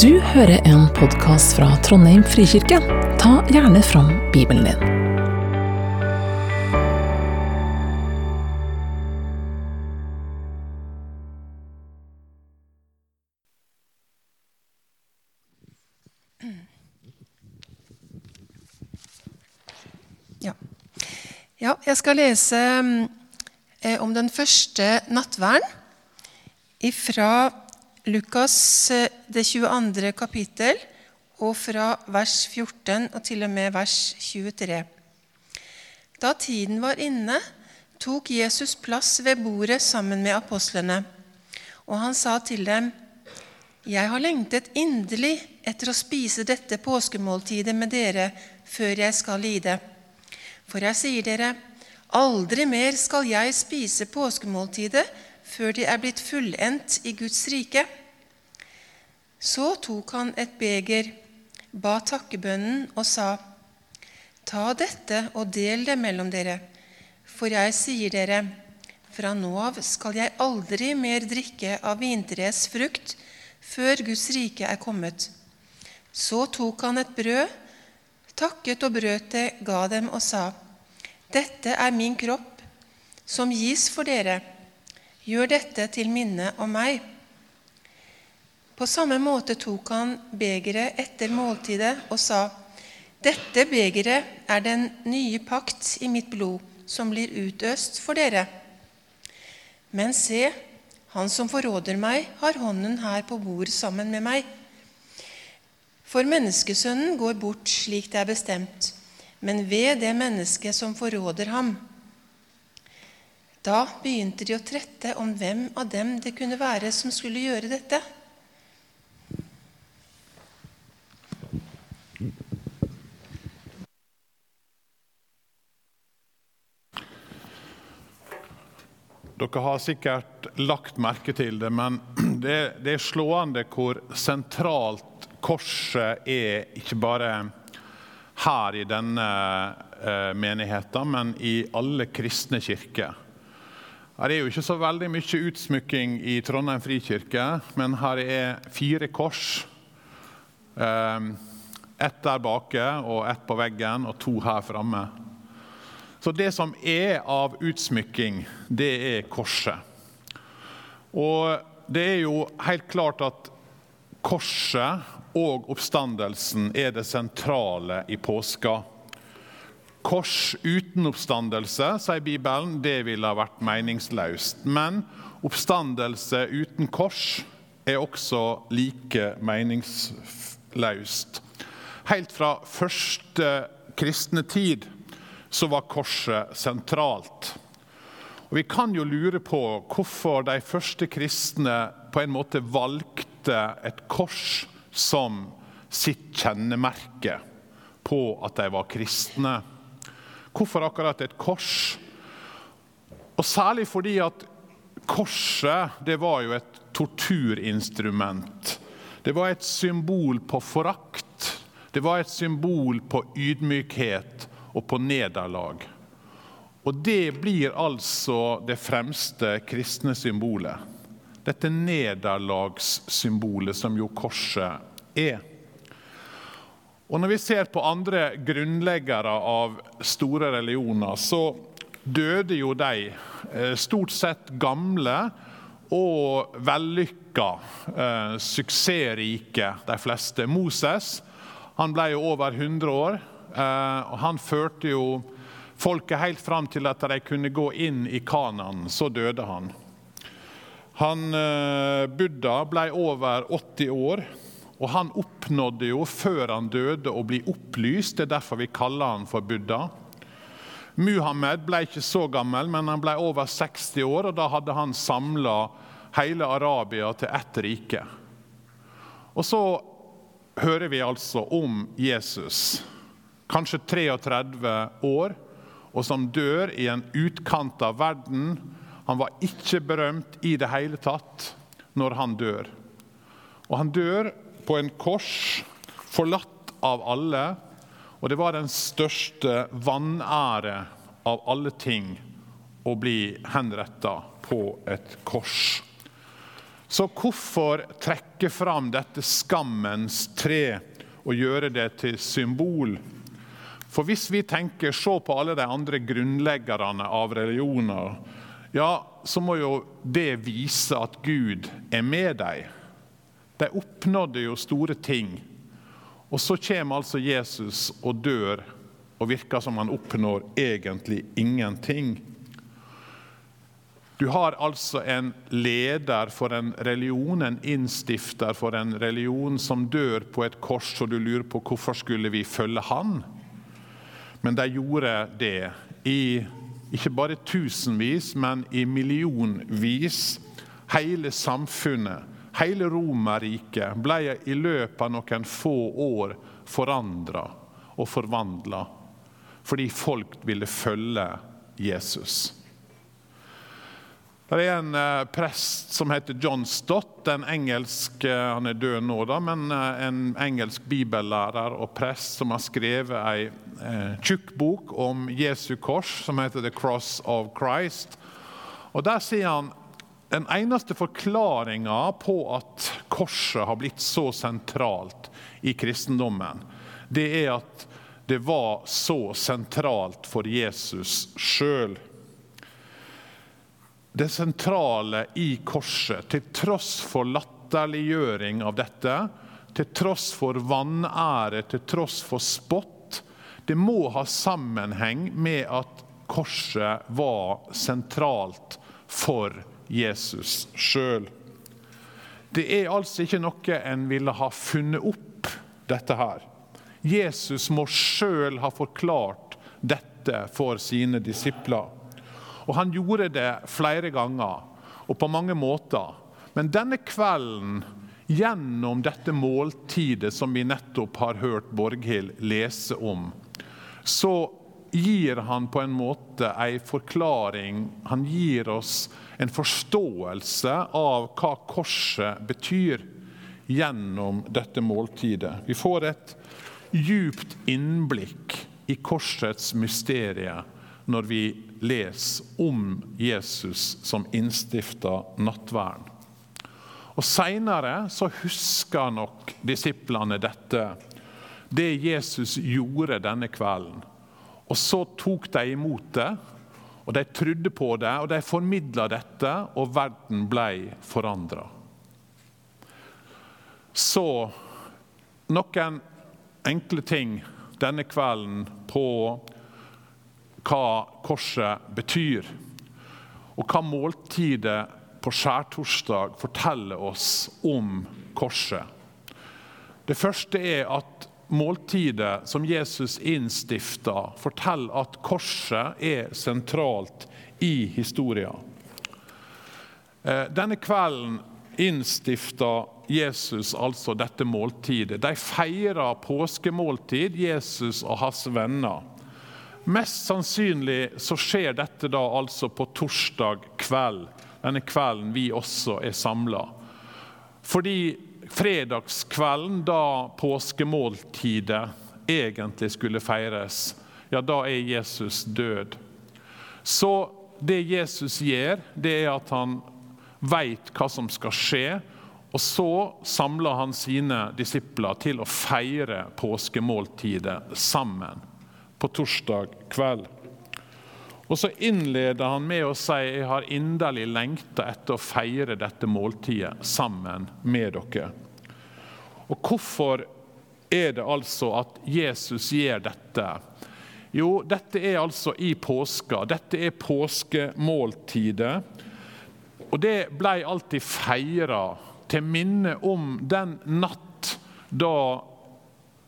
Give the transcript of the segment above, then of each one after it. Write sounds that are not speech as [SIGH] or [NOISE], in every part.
Du hører en podkast fra Trondheim frikirke. Ta gjerne fram Bibelen din. Ja. ja, jeg skal lese eh, om den første nattverden fra Lukas eh, det 22. kapittel og fra vers 14 og til og med vers 23. Da tiden var inne, tok Jesus plass ved bordet sammen med apostlene, og han sa til dem:" Jeg har lengtet inderlig etter å spise dette påskemåltidet med dere før jeg skal lide. For jeg sier dere, aldri mer skal jeg spise påskemåltidet før de er blitt fullendt i Guds rike. Så tok han et beger, ba takkebønnen og sa:" Ta dette og del det mellom dere, for jeg sier dere:" Fra nå av skal jeg aldri mer drikke av vintreets frukt før Guds rike er kommet. Så tok han et brød, takket og brøt det, ga dem og sa:" Dette er min kropp, som gis for dere. Gjør dette til minne om meg. På samme måte tok han begeret etter måltidet og sa:" Dette begeret er den nye pakt i mitt blod, som blir utøst for dere. Men se, han som forråder meg, har hånden her på bordet sammen med meg. For menneskesønnen går bort slik det er bestemt, men ved det mennesket som forråder ham. Da begynte de å trette om hvem av dem det kunne være som skulle gjøre dette. Dere har sikkert lagt merke til det, men [CLEARS THROAT] det, det er slående hvor sentralt korset er, ikke bare her i denne eh, menigheten, men i alle kristne kirker. Her er jo ikke så veldig mye utsmykking i Trondheim frikirke, men her er fire kors. Eh, ett der bake og ett på veggen og to her framme. Så det som er av utsmykking, det er korset. Og det er jo helt klart at korset og oppstandelsen er det sentrale i påska. Kors uten oppstandelse, sier Bibelen, det ville ha vært meningsløst. Men oppstandelse uten kors er også like meningsløst. Helt fra første kristne tid så var korset sentralt. Og Vi kan jo lure på hvorfor de første kristne på en måte valgte et kors som sitt kjennemerke på at de var kristne. Hvorfor akkurat et kors? Og Særlig fordi at korset det var jo et torturinstrument. Det var et symbol på forakt. Det var et symbol på ydmykhet og på nederlag. Og det blir altså det fremste kristne symbolet. Dette nederlagssymbolet som jo korset er. Og Når vi ser på andre grunnleggere av store religioner, så døde jo de eh, stort sett gamle og vellykka, eh, suksessrike, de fleste. Moses han ble jo over 100 år. Eh, og Han førte jo folket helt fram til at de kunne gå inn i Kanaan. Så døde han. Han Buddha ble over 80 år, og han oppnådde jo før han døde å bli opplyst. Det er derfor vi kaller han for Buddha. Muhammed ble ikke så gammel, men han ble over 60 år, og da hadde han samla hele Arabia til ett rike. Og så hører vi altså om Jesus kanskje 33 år, og som dør i en utkant av verden. Han var ikke berømt i det hele tatt når han dør. Og han dør på en kors, forlatt av alle. Og det var den største vanære av alle ting å bli henretta på et kors. Så hvorfor trekke fram dette skammens tre og gjøre det til symbol? For hvis vi tenker se på alle de andre grunnleggerne av religioner, ja, så må jo det vise at Gud er med dem. De oppnådde jo store ting. Og så kommer altså Jesus og dør og virker som han oppnår egentlig ingenting. Du har altså en leder for en religion, en innstifter for en religion, som dør på et kors, og du lurer på hvorfor skulle vi følge han? Men de gjorde det i ikke bare tusenvis, men i millionvis. Hele samfunnet, hele Romerriket, ble i løpet av noen få år forandra og forvandla fordi folk ville følge Jesus. Det er en eh, prest som heter John Stott, en engelsk eh, han er død nå da, men eh, en engelsk bibellærer og prest som har skrevet ei tjukk bok om Jesu kors, som heter The Cross of Christ. Og Der sier han den eneste forklaringa på at korset har blitt så sentralt i kristendommen, det er at det var så sentralt for Jesus sjøl. Det sentrale i korset, til tross for latterliggjøring av dette, til tross for vanære, til tross for spott, det må ha sammenheng med at korset var sentralt for Jesus sjøl. Det er altså ikke noe en ville ha funnet opp, dette her. Jesus må sjøl ha forklart dette for sine disipler. Og han gjorde det flere ganger og på mange måter. Men denne kvelden, gjennom dette måltidet som vi nettopp har hørt Borghild lese om, så gir han på en måte en forklaring. Han gir oss en forståelse av hva korset betyr gjennom dette måltidet. Vi får et djupt innblikk i korsets mysterium når vi leser om Jesus som innstifta nattverden. Og Seinere husker nok disiplene dette, det Jesus gjorde denne kvelden. Og Så tok de imot det, og de trodde på det, og de formidla dette, og verden ble forandra. Så noen enkle ting denne kvelden på hva korset betyr, og hva måltidet på skjærtorsdag forteller oss om korset. Det første er at måltidet som Jesus innstifta, forteller at korset er sentralt i historien. Eh, denne kvelden innstifta Jesus altså dette måltidet. De feirer påskemåltid, Jesus og hans venner. Mest sannsynlig så skjer dette da altså på torsdag kveld, denne kvelden vi også er samla. Fordi fredagskvelden, da påskemåltidet egentlig skulle feires, ja, da er Jesus død. Så det Jesus gjør, det er at han veit hva som skal skje. Og så samler han sine disipler til å feire påskemåltidet sammen på torsdag kveld. Og Så innleder han med å si jeg har inderlig lengta etter å feire dette måltidet sammen med dere. Og Hvorfor er det altså at Jesus gjør dette? Jo, dette er altså i påska. Dette er påskemåltidet. Og det ble alltid feira til minne om den natt da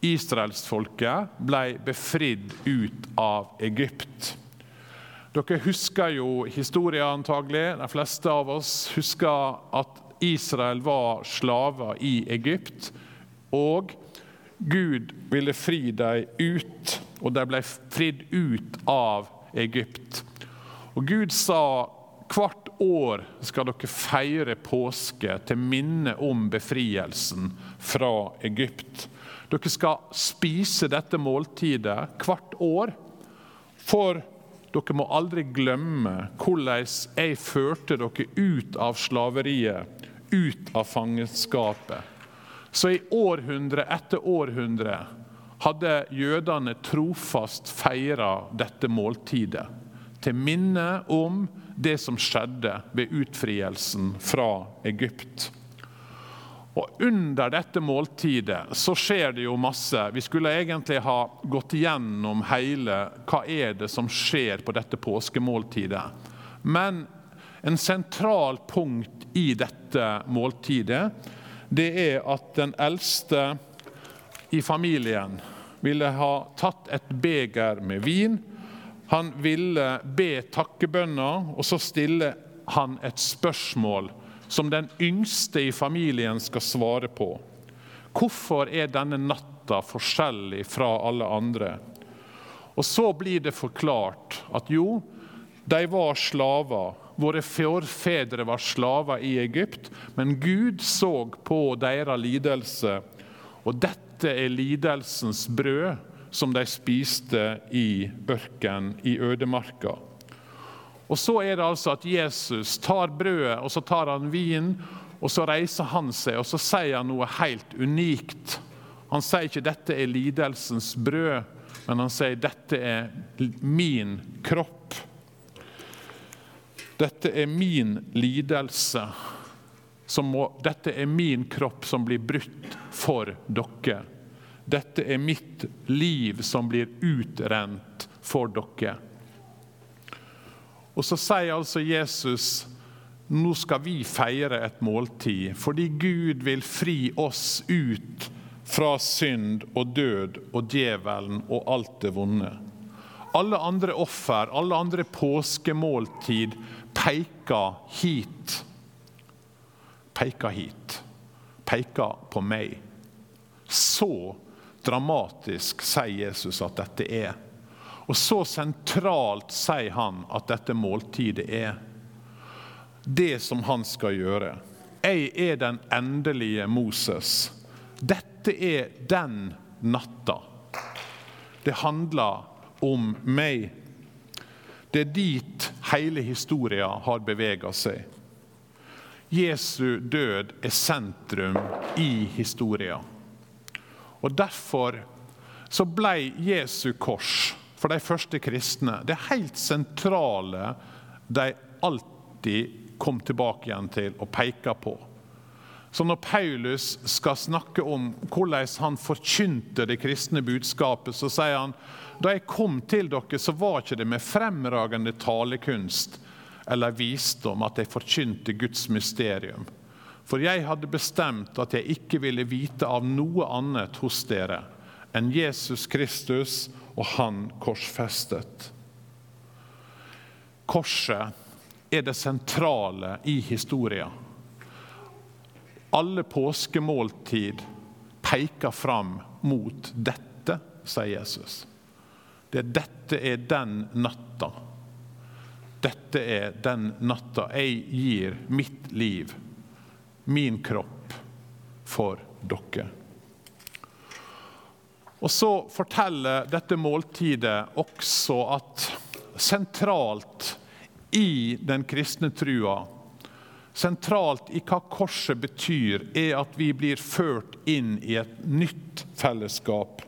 israelsfolket ble befridd ut av Egypt. Dere husker jo historien antagelig. De fleste av oss husker at Israel var slaver i Egypt. Og Gud ville fri dem ut, og de ble fridd ut av Egypt. Og Gud sa hvert år skal dere feire påske til minne om befrielsen fra Egypt. Dere skal spise dette måltidet hvert år. For dere må aldri glemme hvordan jeg førte dere ut av slaveriet, ut av fangenskapet, så i århundre etter århundre hadde jødene trofast feira dette måltidet til minne om det som skjedde ved utfrielsen fra Egypt. Og Under dette måltidet så skjer det jo masse. Vi skulle egentlig ha gått gjennom hele hva er det som skjer på dette påskemåltidet. Men en sentral punkt i dette måltidet det er at den eldste i familien ville ha tatt et beger med vin. Han ville be takkebønner, og så stiller han et spørsmål som den yngste i familien skal svare på. Hvorfor er denne natta forskjellig fra alle andre? Og Så blir det forklart at jo, de var slaver. Våre forfedre var slaver i Egypt, men Gud så på deres lidelse. Og dette er lidelsens brød som de spiste i ørken, i ødemarka. Og så er det altså at Jesus tar brødet og så tar han vin, og så reiser han seg og så sier han noe helt unikt. Han sier ikke 'dette er lidelsens brød', men han sier 'dette er min kropp'. Dette er min lidelse. Må, dette er min kropp som blir brutt for dere. Dette er mitt liv som blir utrent for dere. Og så sier altså Jesus nå skal vi feire et måltid fordi Gud vil fri oss ut fra synd og død og djevelen og alt det vonde. Alle andre offer, alle andre påskemåltid peker hit. Peker hit. Peker på meg. Så dramatisk sier Jesus at dette er. Og så sentralt sier han at dette måltidet er det som han skal gjøre. Jeg er den endelige Moses. Dette er den natta. Det handler om meg. Det er dit hele historien har bevega seg. Jesu død er sentrum i historien. Og Derfor så ble Jesu kors for de første kristne det helt sentrale de alltid kom tilbake igjen til og peka på. Så når Paulus skal snakke om hvordan han forkynte det kristne budskapet, så sier han da jeg kom til dere, så var ikke det med fremragende talekunst eller visdom at jeg forkynte Guds mysterium. For jeg hadde bestemt at jeg ikke ville vite av noe annet hos dere enn Jesus Kristus og Han korsfestet. Korset er det sentrale i historien. Alle påskemåltid peker fram mot dette, sier Jesus. Det dette er den natta. Dette er den natta jeg gir mitt liv, min kropp, for dere. Og Så forteller dette måltidet også at sentralt i den kristne trua, sentralt i hva korset betyr, er at vi blir ført inn i et nytt fellesskap.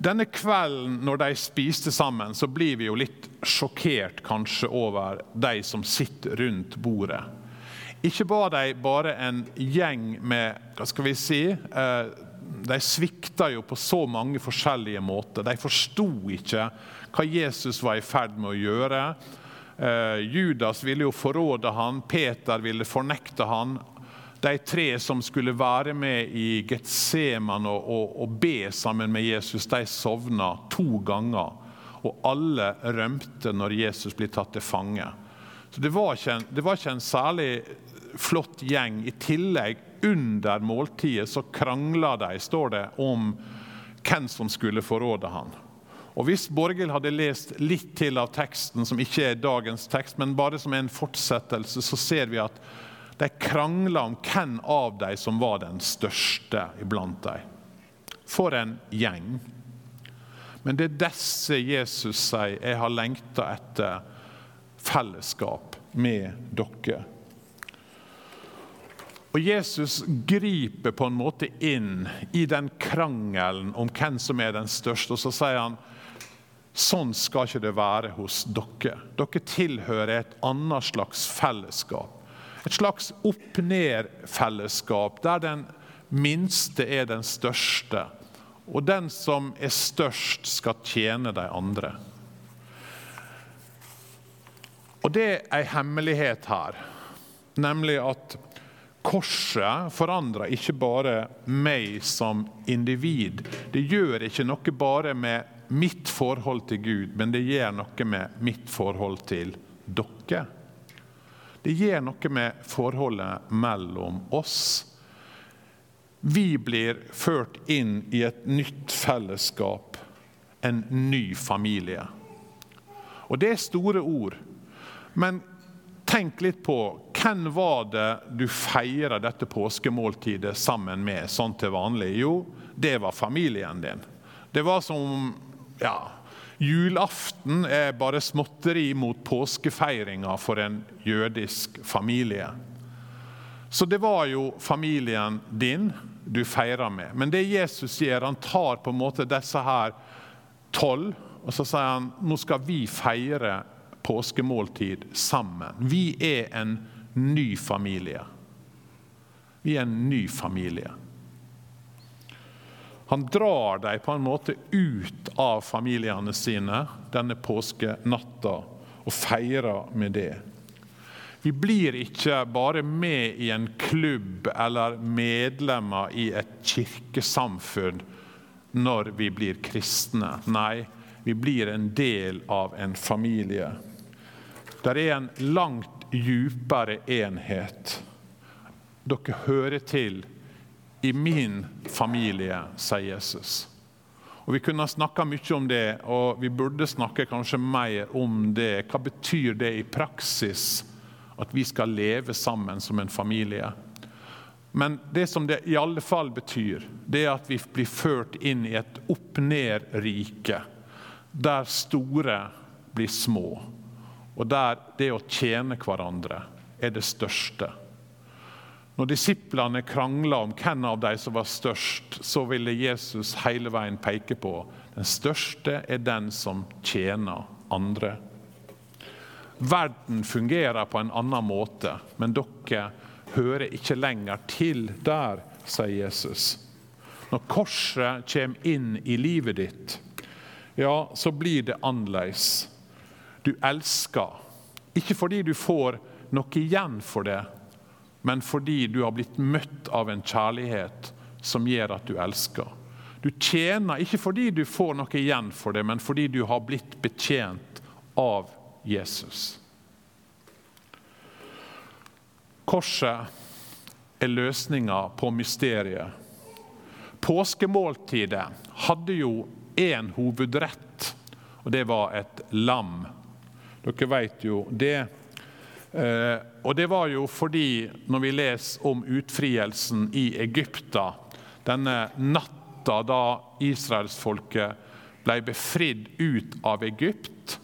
Denne kvelden når de spiste sammen, så blir vi jo litt sjokkert kanskje over de som sitter rundt bordet. Ikke var de bare en gjeng med hva skal vi si, eh, de svikta jo på så mange forskjellige måter. De forsto ikke hva Jesus var i ferd med å gjøre. Eh, Judas ville jo forråde han, Peter ville fornekte han. De tre som skulle være med i Getseman og, og, og be sammen med Jesus, de sovna to ganger. Og alle rømte når Jesus ble tatt til fange. Så Det var ikke en, var ikke en særlig flott gjeng. I tillegg under måltidet så krangla de, står det, om hvem som skulle forråde han. Og Hvis Borghild hadde lest litt til av teksten, som ikke er dagens tekst, men bare som en fortsettelse, så ser vi at de krangla om hvem av dem som var den største iblant dem. For en gjeng. Men det er disse Jesus sier, 'Jeg har lengta etter fellesskap med dere'. Og Jesus griper på en måte inn i den krangelen om hvem som er den største, og så sier han sånn skal ikke det være hos dere. Dere tilhører et annet slags fellesskap. Et slags opp-ned-fellesskap, der den minste er den største. Og den som er størst, skal tjene de andre. Og det er en hemmelighet her, nemlig at korset forandrer ikke bare meg som individ. Det gjør ikke noe bare med mitt forhold til Gud, men det gjør noe med mitt forhold til dere. Det gjør noe med forholdet mellom oss. Vi blir ført inn i et nytt fellesskap, en ny familie. Og det er store ord. Men tenk litt på hvem var det du feirer dette påskemåltidet sammen med sånn til vanlig? Jo, det var familien din. Det var som ja, julaften er bare småtteri mot påskefeiringa for en jødisk familie. Så det var jo familien din du feira med. Men det Jesus gjør, han tar på en måte disse her tolv, og så sier han nå skal vi feire påskemåltid sammen. Vi er en ny familie. Vi er en ny familie. Han drar dem på en måte ut av familiene sine denne påskenatta og feirer med det. Vi blir ikke bare med i en klubb eller medlemmer i et kirkesamfunn når vi blir kristne. Nei, vi blir en del av en familie. Det er en langt djupere enhet. Dere hører til i min familie, sier Jesus. Og Vi kunne snakka mye om det, og vi burde snakke kanskje mer om det. Hva betyr det i praksis at vi skal leve sammen som en familie? Men det som det i alle fall betyr, det er at vi blir ført inn i et opp-ned-rike, der store blir små og der det å tjene hverandre er det største. Når disiplene krangla om hvem av dem som var størst, så ville Jesus hele veien peke på den største er den som tjener andre. Verden fungerer på en annen måte, men dere hører ikke lenger til der, sier Jesus. Når korset kommer inn i livet ditt, ja, så blir det annerledes du elsker. Ikke fordi du får noe igjen for det, men fordi du har blitt møtt av en kjærlighet som gjør at du elsker. Du tjener ikke fordi du får noe igjen for det, men fordi du har blitt betjent av Jesus. Korset er løsninga på mysteriet. Påskemåltidet hadde jo én hovedrett, og det var et lam dere vet jo det. Eh, og det var jo fordi, når vi leser om utfrielsen i Egypta, denne natta da israelsfolket ble befridd ut av Egypt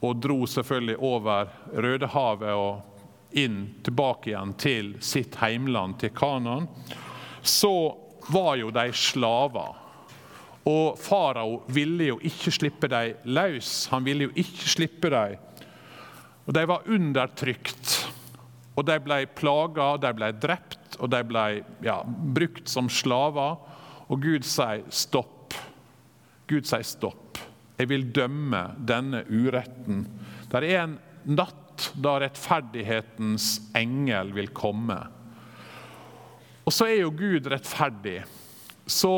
og dro selvfølgelig over Rødehavet og inn tilbake igjen til sitt heimland, til Kanan, så var jo de slaver. Og farao ville jo ikke slippe dem løs. Han ville jo ikke slippe dem. Og De var undertrykt, og de ble plaga, de ble drept, og de ble ja, brukt som slaver. Og Gud sier stopp. Gud sier stopp. Jeg vil dømme denne uretten. Det er en natt da rettferdighetens engel vil komme. Og så er jo Gud rettferdig. Så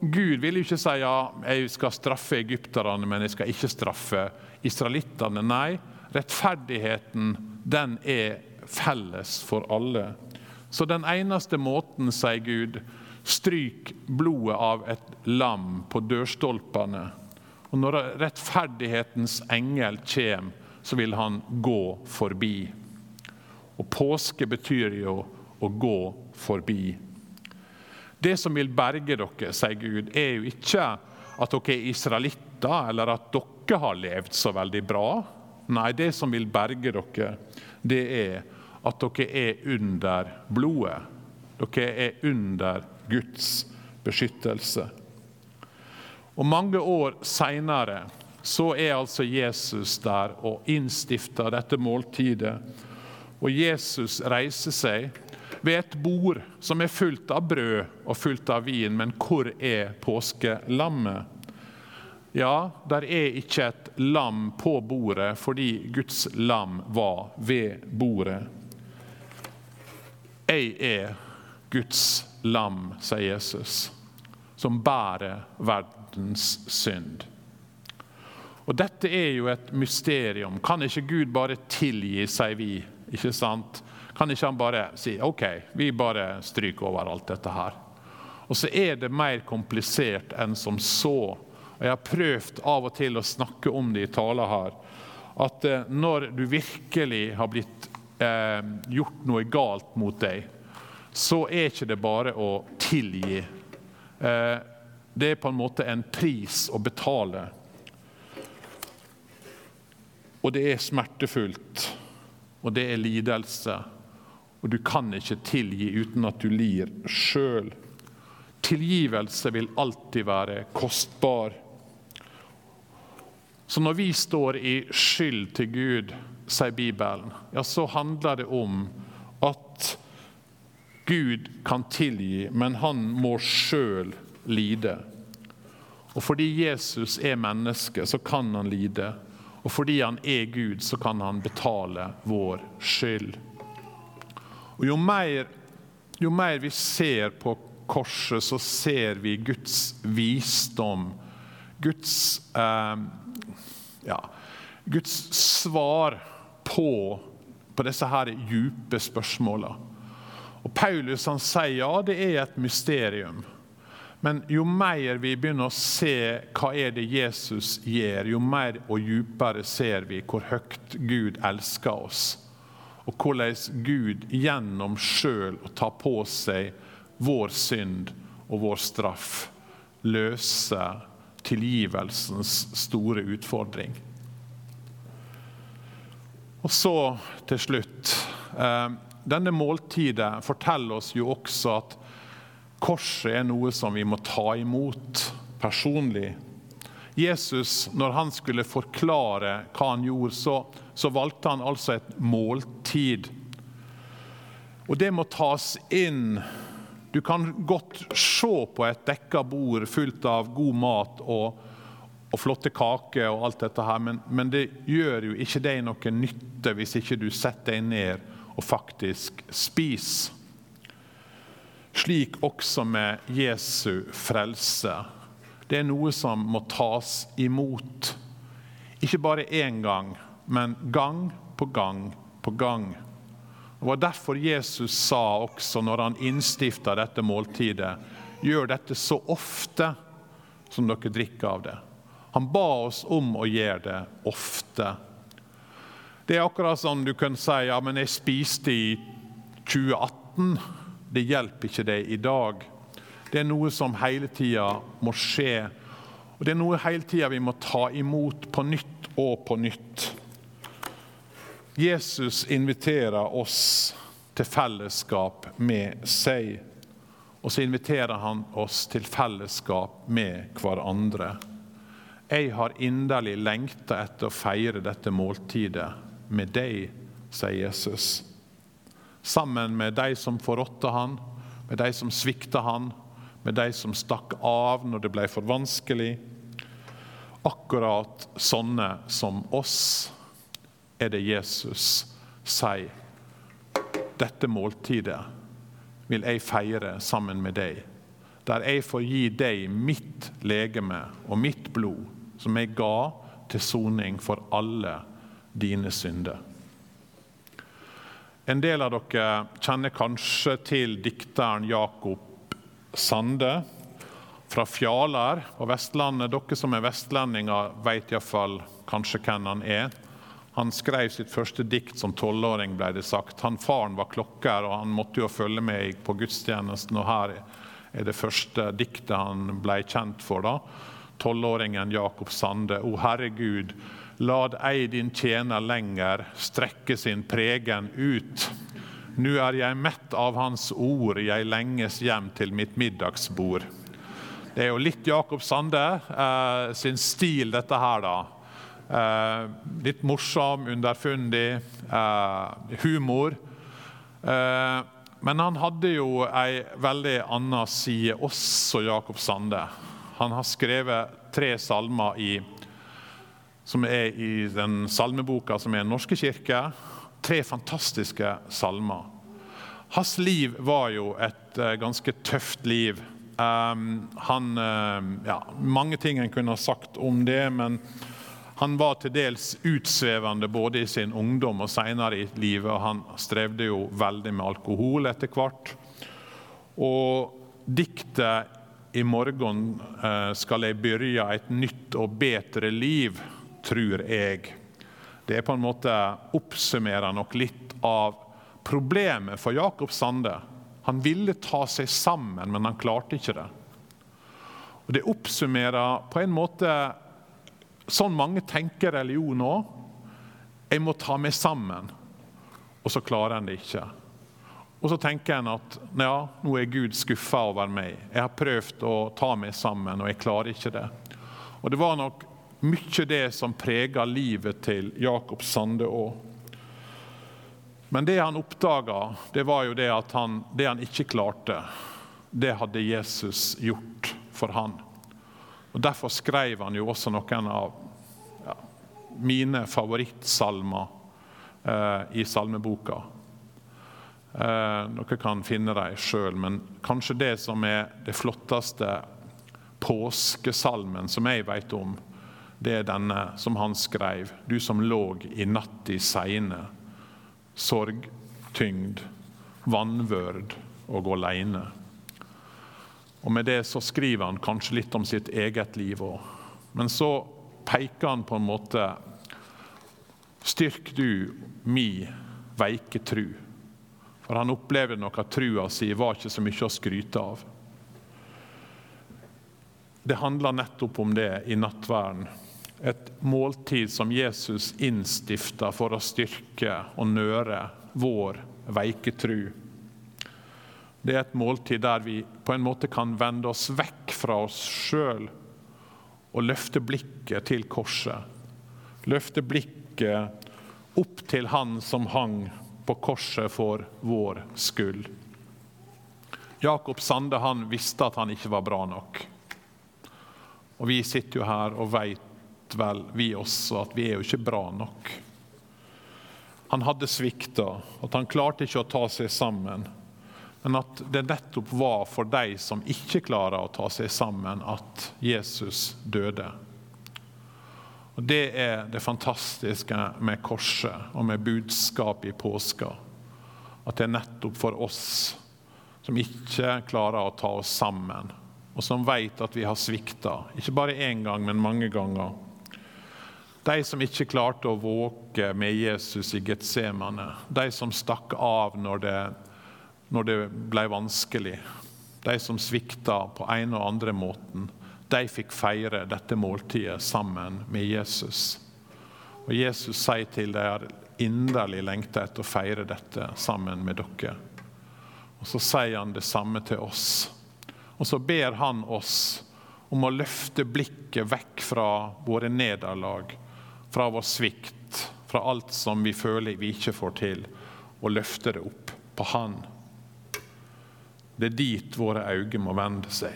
Gud vil jo ikke si ja, jeg skal straffe egypterne, men jeg skal ikke straffe israelittene. Nei, rettferdigheten den er felles for alle. Så den eneste måten, sier Gud, stryk blodet av et lam på dørstolpene. Og når rettferdighetens engel kommer, så vil han gå forbi. Og påske betyr jo å gå forbi. Det som vil berge dere, sier Gud, er jo ikke at dere er israelitter, eller at dere har levd så veldig bra. Nei, det som vil berge dere, det er at dere er under blodet. Dere er under Guds beskyttelse. Og Mange år seinere så er altså Jesus der og innstifter dette måltidet. Og Jesus reiser seg ved et bord som er fullt av brød og fullt av vin, men hvor er påskelammet? Ja, der er ikke et lam på bordet fordi Guds lam var ved bordet. Jeg er Guds lam, sier Jesus, som bærer verdens synd. Og Dette er jo et mysterium. Kan ikke Gud bare tilgi, sier vi. ikke sant? Kan ikke han bare si OK, vi bare stryker over alt dette her? Og så er det mer komplisert enn som så. Og Jeg har prøvd av og til å snakke om det i taler her. At eh, når du virkelig har blitt eh, gjort noe galt mot deg, så er ikke det bare å tilgi. Eh, det er på en måte en pris å betale. Og det er smertefullt, og det er lidelse. Og du kan ikke tilgi uten at du lir sjøl. Tilgivelse vil alltid være kostbar. Så når vi står i skyld til Gud, sier Bibelen, ja, så handler det om at Gud kan tilgi, men han må sjøl lide. Og fordi Jesus er menneske, så kan han lide. Og fordi han er Gud, så kan han betale vår skyld. Og jo mer, jo mer vi ser på korset, så ser vi Guds visdom. Guds, eh, ja, Guds svar på, på disse her dype spørsmåla. Og Paulus han sier ja, det er et mysterium. Men jo mer vi begynner å se hva er det Jesus gjør, jo mer og djupere ser vi hvor høyt Gud elsker oss. Og hvordan Gud gjennom sjøl å ta på seg vår synd og vår straff løser tilgivelsens store utfordring. Og så til slutt. Eh, denne måltidet forteller oss jo også at Korset er noe som vi må ta imot personlig. Jesus, når han skulle forklare hva han gjorde, så, så valgte han altså et måltid. Og det må tas inn. Du kan godt se på et dekka bord fullt av god mat og, og flotte kaker og alt dette her, men, men, det gjør jo ikke deg noe nytte hvis ikke du setter deg ned og faktisk spiser. Slik også med Jesu frelse. Det er noe som må tas imot. Ikke bare én gang, men gang på gang på gang. Det var derfor Jesus sa også når han innstifta dette måltidet, gjør dette så ofte som dere drikker av det. Han ba oss om å gjøre det ofte. Det er akkurat som du kan si ja, men jeg spiste i 2018. Det hjelper ikke deg i dag. Det er noe som hele tida må skje. Og det er noe hele tida vi må ta imot på nytt og på nytt. Jesus inviterer oss til fellesskap med seg. Og så inviterer han oss til fellesskap med hverandre. Jeg har inderlig lengta etter å feire dette måltidet med deg, sier Jesus sammen med de som forrådte han, med de som svikta han, med de som stakk av når det ble for vanskelig. Akkurat sånne som oss er det Jesus sier. Dette måltidet vil jeg feire sammen med deg, der jeg får gi deg mitt legeme og mitt blod, som jeg ga til soning for alle dine synder. En del av dere kjenner kanskje til dikteren Jakob Sande fra Fjaler på Vestlandet. Dere som er vestlendinger, vet iallfall kanskje hvem han er. Han skrev sitt første dikt som tolvåring, ble det sagt. Han Faren var klokker, og han måtte jo følge med på gudstjenesten. og Her er det første diktet han ble kjent for. da. Tolvåringen Jakob Sande. O Herregud, Lad ei din tjener lenger strekke sin pregen ut. Nu er jeg mett av Hans ord, jeg lenges hjem til mitt middagsbord. Det er jo litt Jakob Sande eh, sin stil, dette her, da. Eh, litt morsom, underfundig, eh, humor. Eh, men han hadde jo ei veldig annen side, også Jakob Sande. Han har skrevet tre salmer i, som er i den salmeboka som er Den norske kirke. Tre fantastiske salmer. Hans liv var jo et uh, ganske tøft liv. Um, han, uh, ja, mange ting en kunne ha sagt om det, men han var til dels utsvevende både i sin ungdom og senere i livet. og Han strevde jo veldig med alkohol etter hvert. Og diktet 'I morgen uh, skal jeg begynne et nytt og bedre liv', tror jeg. Det er på en måte oppsummerer nok litt av problemet for Jakob Sande. Han ville ta seg sammen, men han klarte ikke det. Og Det oppsummerer på en måte sånn mange tenker religion nå. Jeg må ta meg sammen, og så klarer en det ikke. Og så tenker en at ja, nå er Gud skuffa over meg. Jeg har prøvd å ta meg sammen, og jeg klarer ikke det. Og Det var nok mye det som preger livet til Jakob Sande òg. Men det han oppdaga, det var jo det at han, det han ikke klarte, det hadde Jesus gjort for han. Og Derfor skrev han jo også noen av ja, mine favorittsalmer eh, i salmeboka. Eh, dere kan finne dem sjøl, men kanskje det som er det flotteste påskesalmen som jeg vet om, det er denne som han skrev. Du som låg i natt i seine sorgtyngd, vanvørd og aleine. Og Med det så skriver han kanskje litt om sitt eget liv òg. Men så peker han på en måte Styrk du mi veike tru. For han opplevde nok at trua si var ikke så mye å skryte av. Det handler nettopp om det i nattverden et måltid som Jesus innstifta for å styrke og nøre vår veike tru. Det er et måltid der vi på en måte kan vende oss vekk fra oss sjøl og løfte blikket til korset. Løfte blikket opp til Han som hang på korset for vår skyld. Jakob Sande han visste at han ikke var bra nok. Og Vi sitter jo her og veit vel vi også at vi er jo ikke bra nok. Han hadde svikta, at han klarte ikke å ta seg sammen. Men at det nettopp var for de som ikke klarer å ta seg sammen, at Jesus døde. Og Det er det fantastiske med korset og med budskapet i påska. At det er nettopp for oss som ikke klarer å ta oss sammen, og som vet at vi har svikta. Ikke bare én gang, men mange ganger. De som ikke klarte å våke med Jesus i Getsemane. De som stakk av når det, når det ble vanskelig. De som svikta på en og andre måten. De fikk feire dette måltidet sammen med Jesus. Og Jesus sier til dem inderlig lengter etter å feire dette sammen med dere. Og Så sier han det samme til oss. Og så ber han oss om å løfte blikket vekk fra våre nederlag fra vår svikt, fra alt som vi føler vi ikke får til, og løfte det opp på Han. Det er dit våre øyne må vende seg.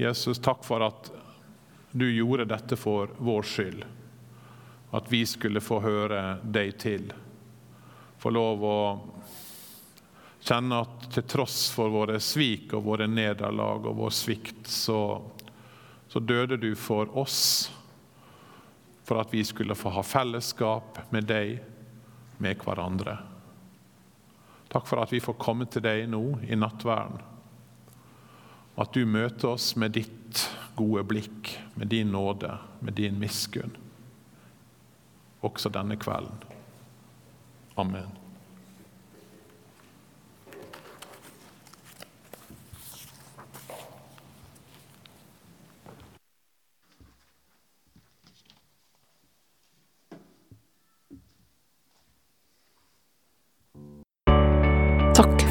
Jesus, takk for at du gjorde dette for vår skyld. At vi skulle få høre deg til. Få lov å kjenne at til tross for våre svik og våre nederlag og vår svikt, så, så døde du for oss for at vi skulle få ha fellesskap med deg, med hverandre. Takk for at vi får komme til deg nå i nattverden. At du møter oss med ditt gode blikk, med din nåde, med din miskunn. Også denne kvelden. Amen.